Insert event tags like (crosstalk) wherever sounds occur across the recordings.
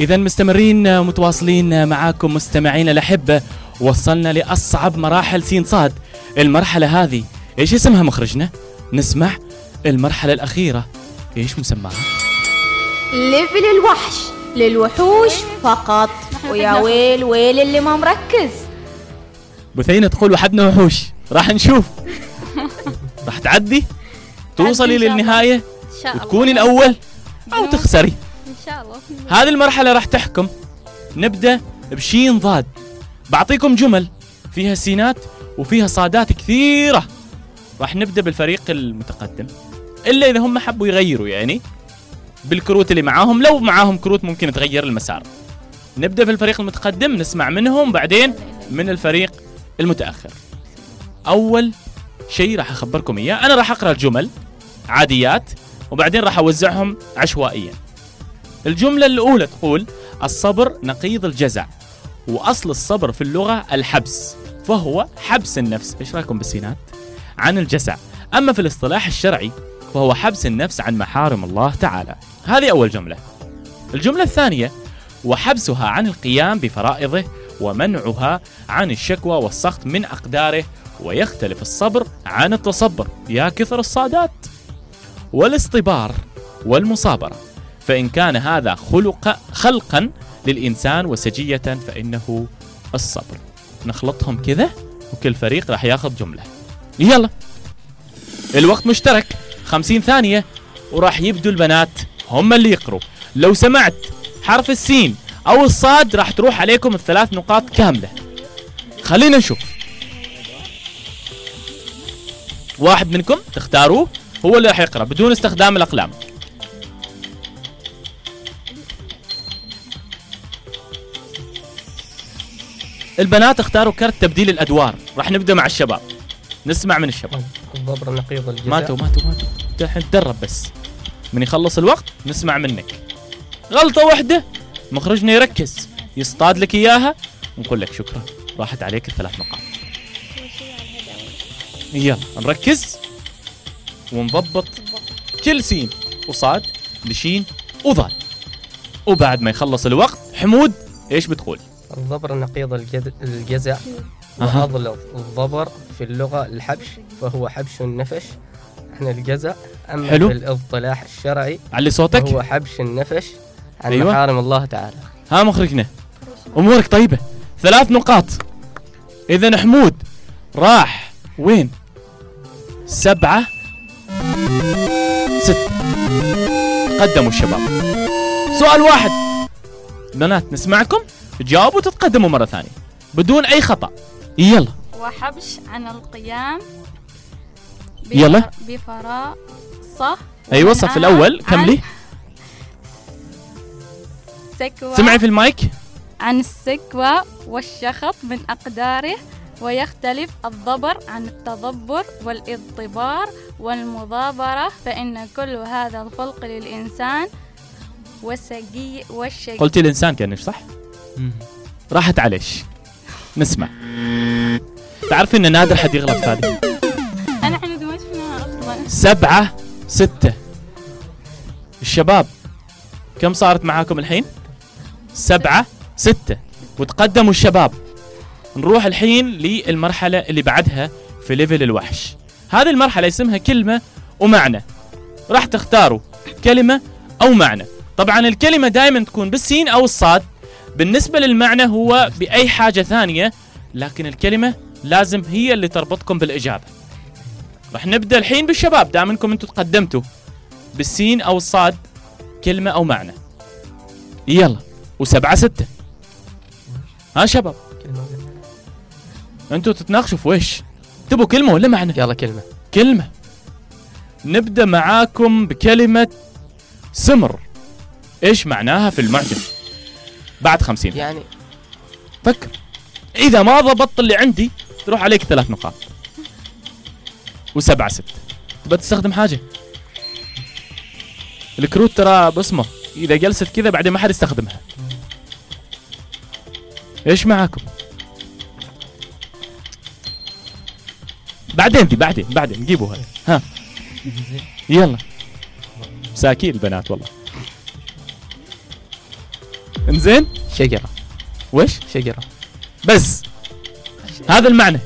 إذا مستمرين متواصلين معاكم مستمعينا الأحبة وصلنا لأصعب مراحل سين صاد المرحلة هذه إيش اسمها مخرجنا؟ نسمع المرحلة الأخيرة إيش مسماها؟ ليفل الوحش للوحوش فقط ويا (laughs) ويل ويل اللي ما مركز بثينة تقول وحدنا وحوش راح نشوف (laughs) راح تعدي توصلي. للنهاية وتكوني الأول أو. تخسري شاء الله. هذه المرحلة راح تحكم. نبدأ بشين ضاد. بعطيكم جمل. فيها سينات وفيها صادات كثيرة. راح نبدأ بالفريق المتقدم. إلا إذا هم حبوا يغيروا يعني. بالكروت اللي معاهم. لو معاهم كروت ممكن تغير المسار. نبدأ في الفريق المتقدم. نسمع منهم. بعدين من الفريق المتأخر. أول شيء راح أخبركم إياه. أنا راح أقرأ الجمل. عاديات. وبعدين راح أوزعهم عشوائيا. الجملة الأولى تقول الصبر نقيض الجزع وأصل الصبر في اللغة الحبس فهو حبس النفس. إيش رأيكم بالسينات؟ عن الجزع. أما في الاصطلاح الشرعي فهو حبس النفس عن محارم الله تعالى. هذه أول جملة. الجملة الثانية وحبسها عن القيام بفرائضه ومنعها عن الشكوى والسخط من أقداره ويختلف الصبر عن التصبر. يا كثر الصادات. والاصطبار والمصابرة. فإن كان هذا خلق خلقا للإنسان وسجية فإنه الصبر. نخلطهم كذا وكل فريق راح ياخذ جملة. يلا. الوقت مشترك. خمسين ثانية وراح يبدوا البنات هم اللي يقروا. لو سمعت حرف السين أو الصاد راح تروح عليكم الثلاث نقاط كاملة. خلينا نشوف. واحد منكم تختاروه هو اللي راح يقرأ بدون استخدام الأقلام. البنات اختاروا كرت تبديل الأدوار. راح نبدأ مع الشباب. نسمع من الشباب. الضبر نقيض الجزع ماتوا ماتوا ماتوا. الحين تدرب بس. من يخلص الوقت نسمع منك. غلطة واحدة. مخرجنا يركز. يصطاد لك إياها. ونقول لك شكرا. راحت عليك الثلاث نقاط. يلا نركز. ونضبط. كل سين. وصاد لشين وضاد. وبعد ما يخلص الوقت حمود إيش بتقول؟ الضبر نقيض الجزع. وأضل الضبر في اللغة الحبش فهو حبش النفش عن الجزع أما حلو. في الاصطلاح الشرعي علي صوتك. فهو حبش النفش عن أيوة. محارم الله تعالى. ها مخرجنا أمورك طيبة. ثلاث نقاط. إذا حمود راح وين؟ سبعة. ست. قدموا الشباب. سؤال واحد. بنات نسمعكم؟ تجاوبوا تتقدموا مرة ثانية بدون أي خطأ. يلا. وحبش عن القيام يلا. الصف ومنعها الأول. عن كملي سكوى. سمعي في المايك. عن السكوى والشخط من أقداره ويختلف الضبر عن التضبر والإضطبار والمضابرة فإن كل هذا الخلق للإنسان والسجي والشجي قلتي الإنسان كأنك صح؟ راحت عليش. نسمع. تعرفي إن نادر حد يغلط هذه؟ أنا إحنا ما شفناها أصلا. سبعة ستة. الشباب كم صارت معاكم الحين؟ سبعة ستة. وتقدموا الشباب. نروح الحين للمرحلة اللي بعدها في ليفل الوحش. هذه المرحلة اسمها كلمة ومعنى. راح تختاروا كلمة أو معنى. طبعا الكلمة دائما تكون بالسين أو الصاد. بالنسبة للمعنى هو بأي حاجة ثانية لكن الكلمة لازم هي اللي تربطكم بالإجابة. راح نبدأ الحين بالشباب دام انكم أنتم تقدمتوا بالسين أو الصاد كلمة أو معنى. يلا وسبعة ستة. ها شباب؟ كلمة أنتوا تتناقشوا في ويش تبوا كلمة ولا معنى؟ يلا كلمة. كلمة. نبدأ معاكم بكلمة سمر. إيش معناها في المعجم؟ بعد خمسين يعني فكر. إذا ما ضبطت اللي عندي تروح عليك ثلاث نقاط. وسبعة ستة تبى تستخدم حاجة؟ الكروت ترى باسمه إذا جلست كذا بعدين ما حد يستخدمها. إيش معاكم؟ بعدين دي بعدين بعدين. جيبوا هذا ها. يلا. مساكين البنات والله. انزين؟ شجرة. وش؟ شجرة. بس. هذا المعنى.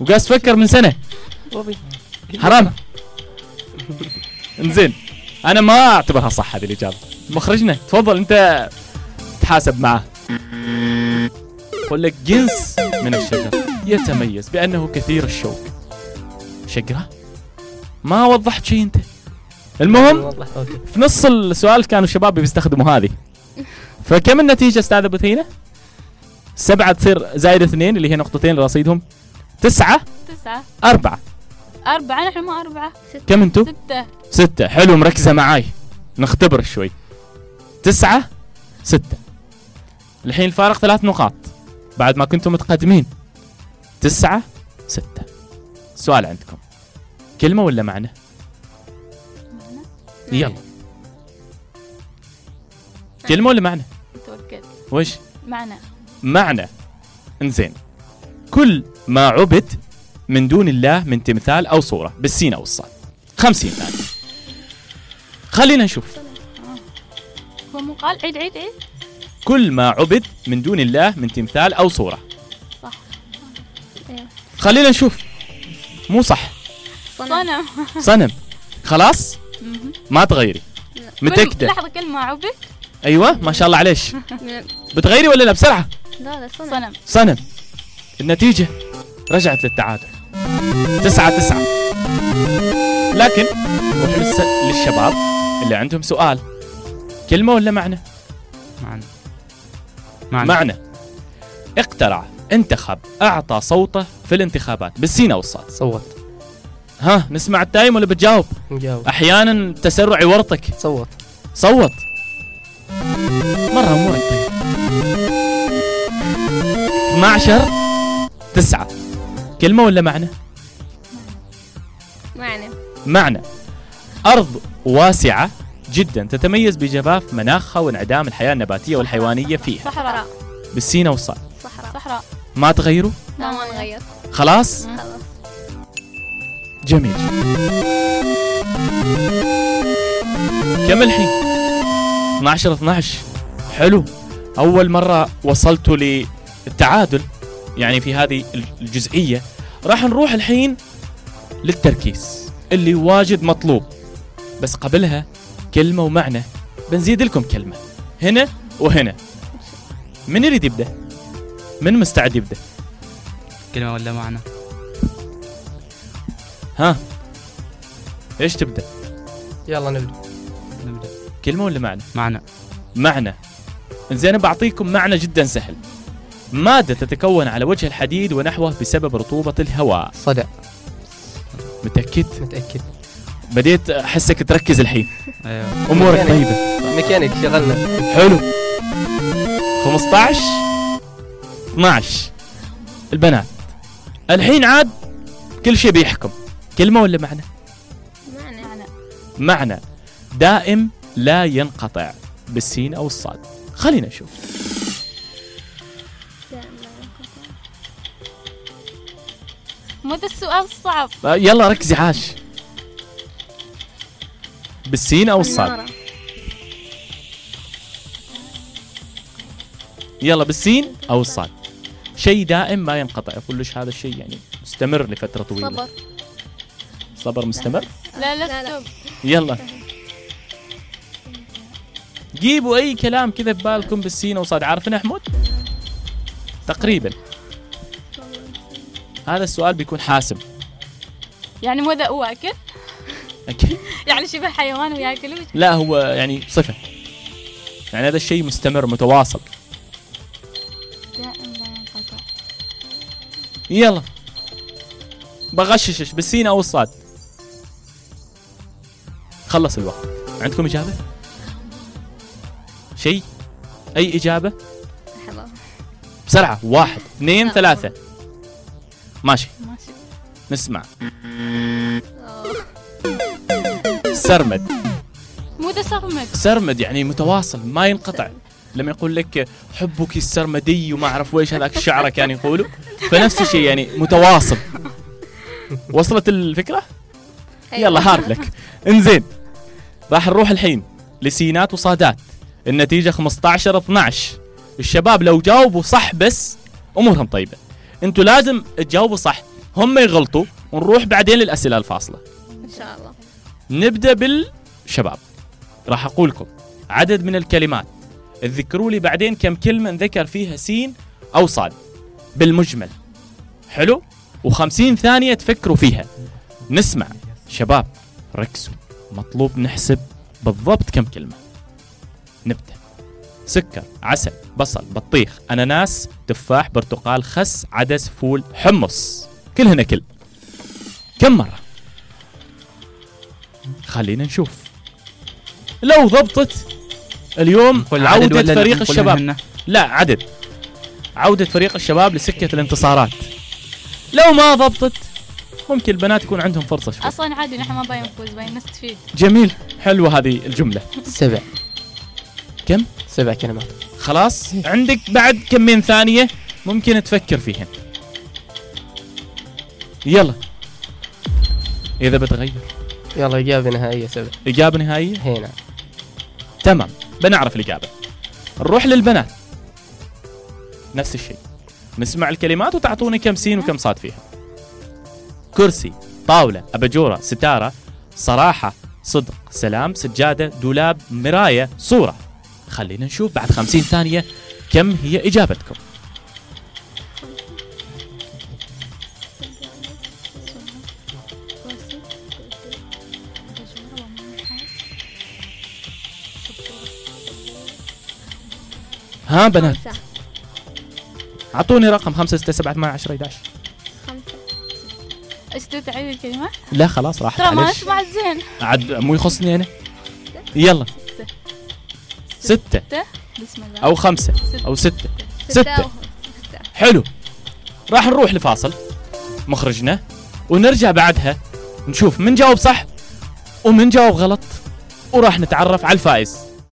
وقاس تفكر من سنة. حرام. انزين. أنا ما أعتبرها صح هذه الإجابة. مخرجنا. تفضل أنت تحاسب معه. يقول لك جنس من الشجر يتميز بأنه كثير الشوك. شجرة؟ ما وضحت شيء أنت. المهم في نص السؤال كانوا الشباب بيستخدموا هذه. فكم النتيجة أستاذ أبو ثينة؟ سبعة تصير زائد اثنين اللي هي نقطتين رصيدهم تسعة؟ تسعة. أربعة. أربعة نحن ما أربعة. كم انتو؟ ستة. ستة. حلو مركزة معاي. نختبر شوي. تسعة؟ ستة. الحين الفارق ثلاث نقاط. بعد ما كنتم متقدمين. تسعة؟ ستة. سؤال عندكم. كلمة ولا معنى؟ يلا. كلمة ولا معنى؟ توكل وش؟ معنا معنى. انزين. كل ما عبد من دون الله من تمثال أو صورة بالسين أو الصاد. خمسين ثانية. خلينا نشوف. هو مو قال عيد عيد عيد؟ كل ما عبد من دون الله من تمثال أو صورة. صح. خلينا نشوف. مو صح. صنم. صنم. خلاص. ما تغيري. كل- متأكدة؟ لحظة كلمة عبد أيوه ما شاء الله عليش. بتغيري ولا لا؟ بسرعة. لا لا صنم. صنم. النتيجة رجعت للتعادل. تسعة تسعة. لكن نروح للس- للشباب اللي عندهم سؤال. كلمة ولا معنى؟ معنى. معنى. معنى. اقترع انتخب أعطى صوته في الانتخابات بالسين أو الصاد صوت. ها نسمع التايم ولا بتجاوب؟ نجاوب. أحيانا التسرع يورطك. صوت. صوت. 12 تسعة. كلمة ولا معنى؟ معنى. معنى. أرض واسعة جدا تتميز بجفاف مناخها وانعدام الحياة النباتية والحيوانية فيها. صحراء. بالسين والصاد صحراء. صحراء. ما تغيروا؟ لا ما نغير. خلاص؟ خلاص. جميل. كم الحين؟ 12 12 حلو. أول مرة وصلتوا للتعادل يعني في هذه الجزئية راح نروح الحين للتركيز اللي واجد مطلوب. بس قبلها كلمة ومعنى. بنزيد لكم كلمة. هنا وهنا. من يريد يبدأ؟ من مستعد يبدأ؟ كلمة ولا معنى؟ ها؟ إيش تبدأ؟ يلا نبدأ. نبدأ. كلمة ولا معنى؟ معنى. معنى. زين بعطيكم معنى جدا سهل. مادة تتكون على وجه الحديد ونحوه بسبب رطوبة الهواء. صدأ متأكد؟ متأكد. بديت أحسك تركز الحين. أيوه. أمورك ميكانيك. طيبة. ميكانيك شغلنا. حلو. 15 12 البنات. الحين عاد كل شيء بيحكم. كلمة ولا معنى؟ معنى. معنى. دائم لا ينقطع بالسين أو الصاد. خلينا نشوف. مو ذا السؤال الصعب. آه، يلا ركزي عاش. بالسين أو الصاد. يلا بالسين أو الصاد. شيء دائم ما ينقطع يقول ليش هذا الشيء يعني مستمر لفترة طويلة. صبر. صبر مستمر؟ لا لا، لا لا. يلا. جيبوا أي كلام كذا ببالكم بالسين أو صاد. عارفين أحمد؟ تقريبا. هذا السؤال بيكون حاسم يعني مو ذا واكل أكيد. (laughs) يعني شبه حيوان وياكل. لا هو يعني صفه يعني هذا الشيء مستمر متواصل. دائم لا ينقطع. يلا. بغششش بالسين أو الصاد. خلص الوقت. عندكم إجابة؟ شيء؟ أي إجابة؟ بسرعة. واحد اثنين لا. ثلاثة. ماشي. ماشي. نسمع. سرمد. مو ذا صغمد سرمد يعني متواصل ما ينقطع. لما يقول لك حبك السرمدي وما أعرف ويش هذاك الشعر كان يقولوا. فنفس الشيء يعني متواصل. وصلت الفكرة؟ أيوة. يلا هارد لك. انزين. راح نروح الحين لسينات وصادات. النتيجة 15 12 الشباب لو جاوبوا صح بس أمورهم طيبة. أنتوا لازم تجاوبوا صح. هم يغلطوا ونروح بعدين للأسئلة الفاصلة. إن شاء الله. نبدأ بالشباب. راح أقول لكم عدد من الكلمات. تذكروا لي بعدين كم كلمة نذكر فيها سين أو صاد. بالمجمل. حلو؟ و50 ثانية تفكروا فيها. نسمع. شباب ركزوا. مطلوب نحسب بالضبط كم كلمة. نبدأ. سكر عسل بصل بطيخ أناناس تفاح برتقال خس عدس فول حمص. كلهن كل. كم مرة؟ خلينا نشوف. لو ضبطت اليوم عودة فريق الشباب؟ لا عدد. عودة فريق الشباب لسكة الانتصارات. لو ما ضبطت ممكن البنات يكون عندهم فرصة شوي أصلا عادي نحن ما باين نفوز باين نستفيد. جميل. حلوة هذه الجملة. سبع. كم؟ سبع كلمات خلاص؟ عندك بعد كمين ثانية ممكن تفكر فيهن يلا. إذا بتغير. يلا إجابة نهائية سبع إجابة نهائية؟ هنا تمام. بنعرف الإجابة. نروح للبنات. نفس الشيء. نسمع الكلمات وتعطوني كم سين وكم صاد فيها. كرسي طاولة أباجورة ستارة صراحة صدق سلام سجادة دولاب مراية صورة. خلينا نشوف بعد خمسين ثانية كم هي إجابتكم. ها بنات. خمسة. أعطوني رقم خمسة ستة سبعة ثمانية عشرة 11 خمسة. إيش تعيد الكلمة؟ لا خلاص راحت ترى ما أسمع زين عاد مو يخصني أنا. يلا. ستة. بسم الله. أو خمسة. أو ستة. ستة. ستة. أو ستة. حلو. راح نروح لفاصل. مخرجنا. ونرجع بعدها. نشوف من جاوب صح ومن جاوب غلط. وراح نتعرف على الفائز.